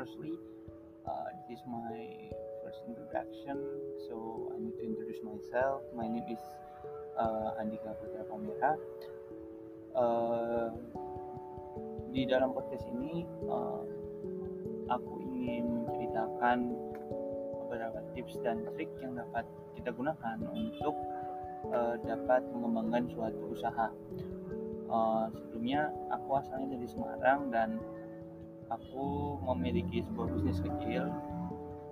firstly, uh, this is my first introduction, so I need to introduce myself. My name is uh, Andika Putra Pamira. Uh, di dalam podcast ini, uh, aku ingin menceritakan beberapa tips dan trik yang dapat kita gunakan untuk uh, dapat mengembangkan suatu usaha. Uh, sebelumnya aku asalnya dari Semarang dan aku memiliki sebuah bisnis kecil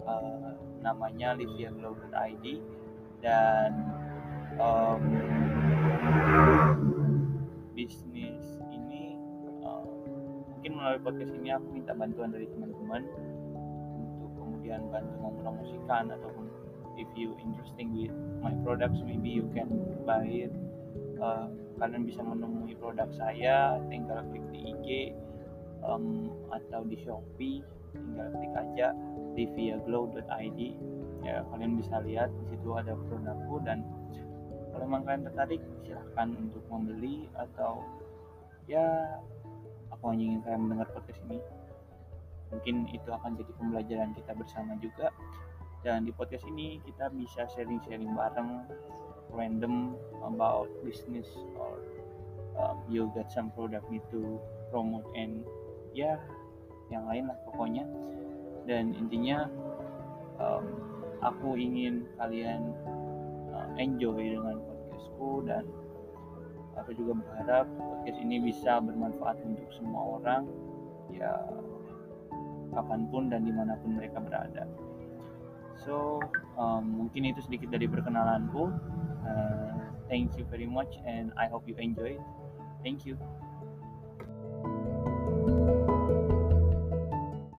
uh, namanya liviaglow.id dan um, bisnis ini uh, mungkin melalui podcast ini aku minta bantuan dari teman-teman untuk kemudian bantu mempromosikan ataupun if you interesting with my products maybe you can buy it. Uh, kalian bisa menemui produk saya tinggal klik di IG um, atau di Shopee tinggal klik aja liviaglow.id ya kalian bisa lihat di situ ada produkku dan kalau memang kalian tertarik silahkan untuk membeli atau ya aku hanya ingin kalian mendengar podcast ini. Mungkin itu akan jadi pembelajaran kita bersama juga. Dan di podcast ini kita bisa sharing-sharing bareng random about business or um, you get some product need to promote and ya yang lain lah pokoknya. Dan intinya um, aku ingin kalian uh, enjoy dengan podcastku dan aku juga berharap podcast ini bisa bermanfaat untuk semua orang ya kapan pun dan di mana pun mereka berada. So um, mungkin itu sedikit dari perkenalanku. Uh, thank you very much and I hope you enjoy. Thank you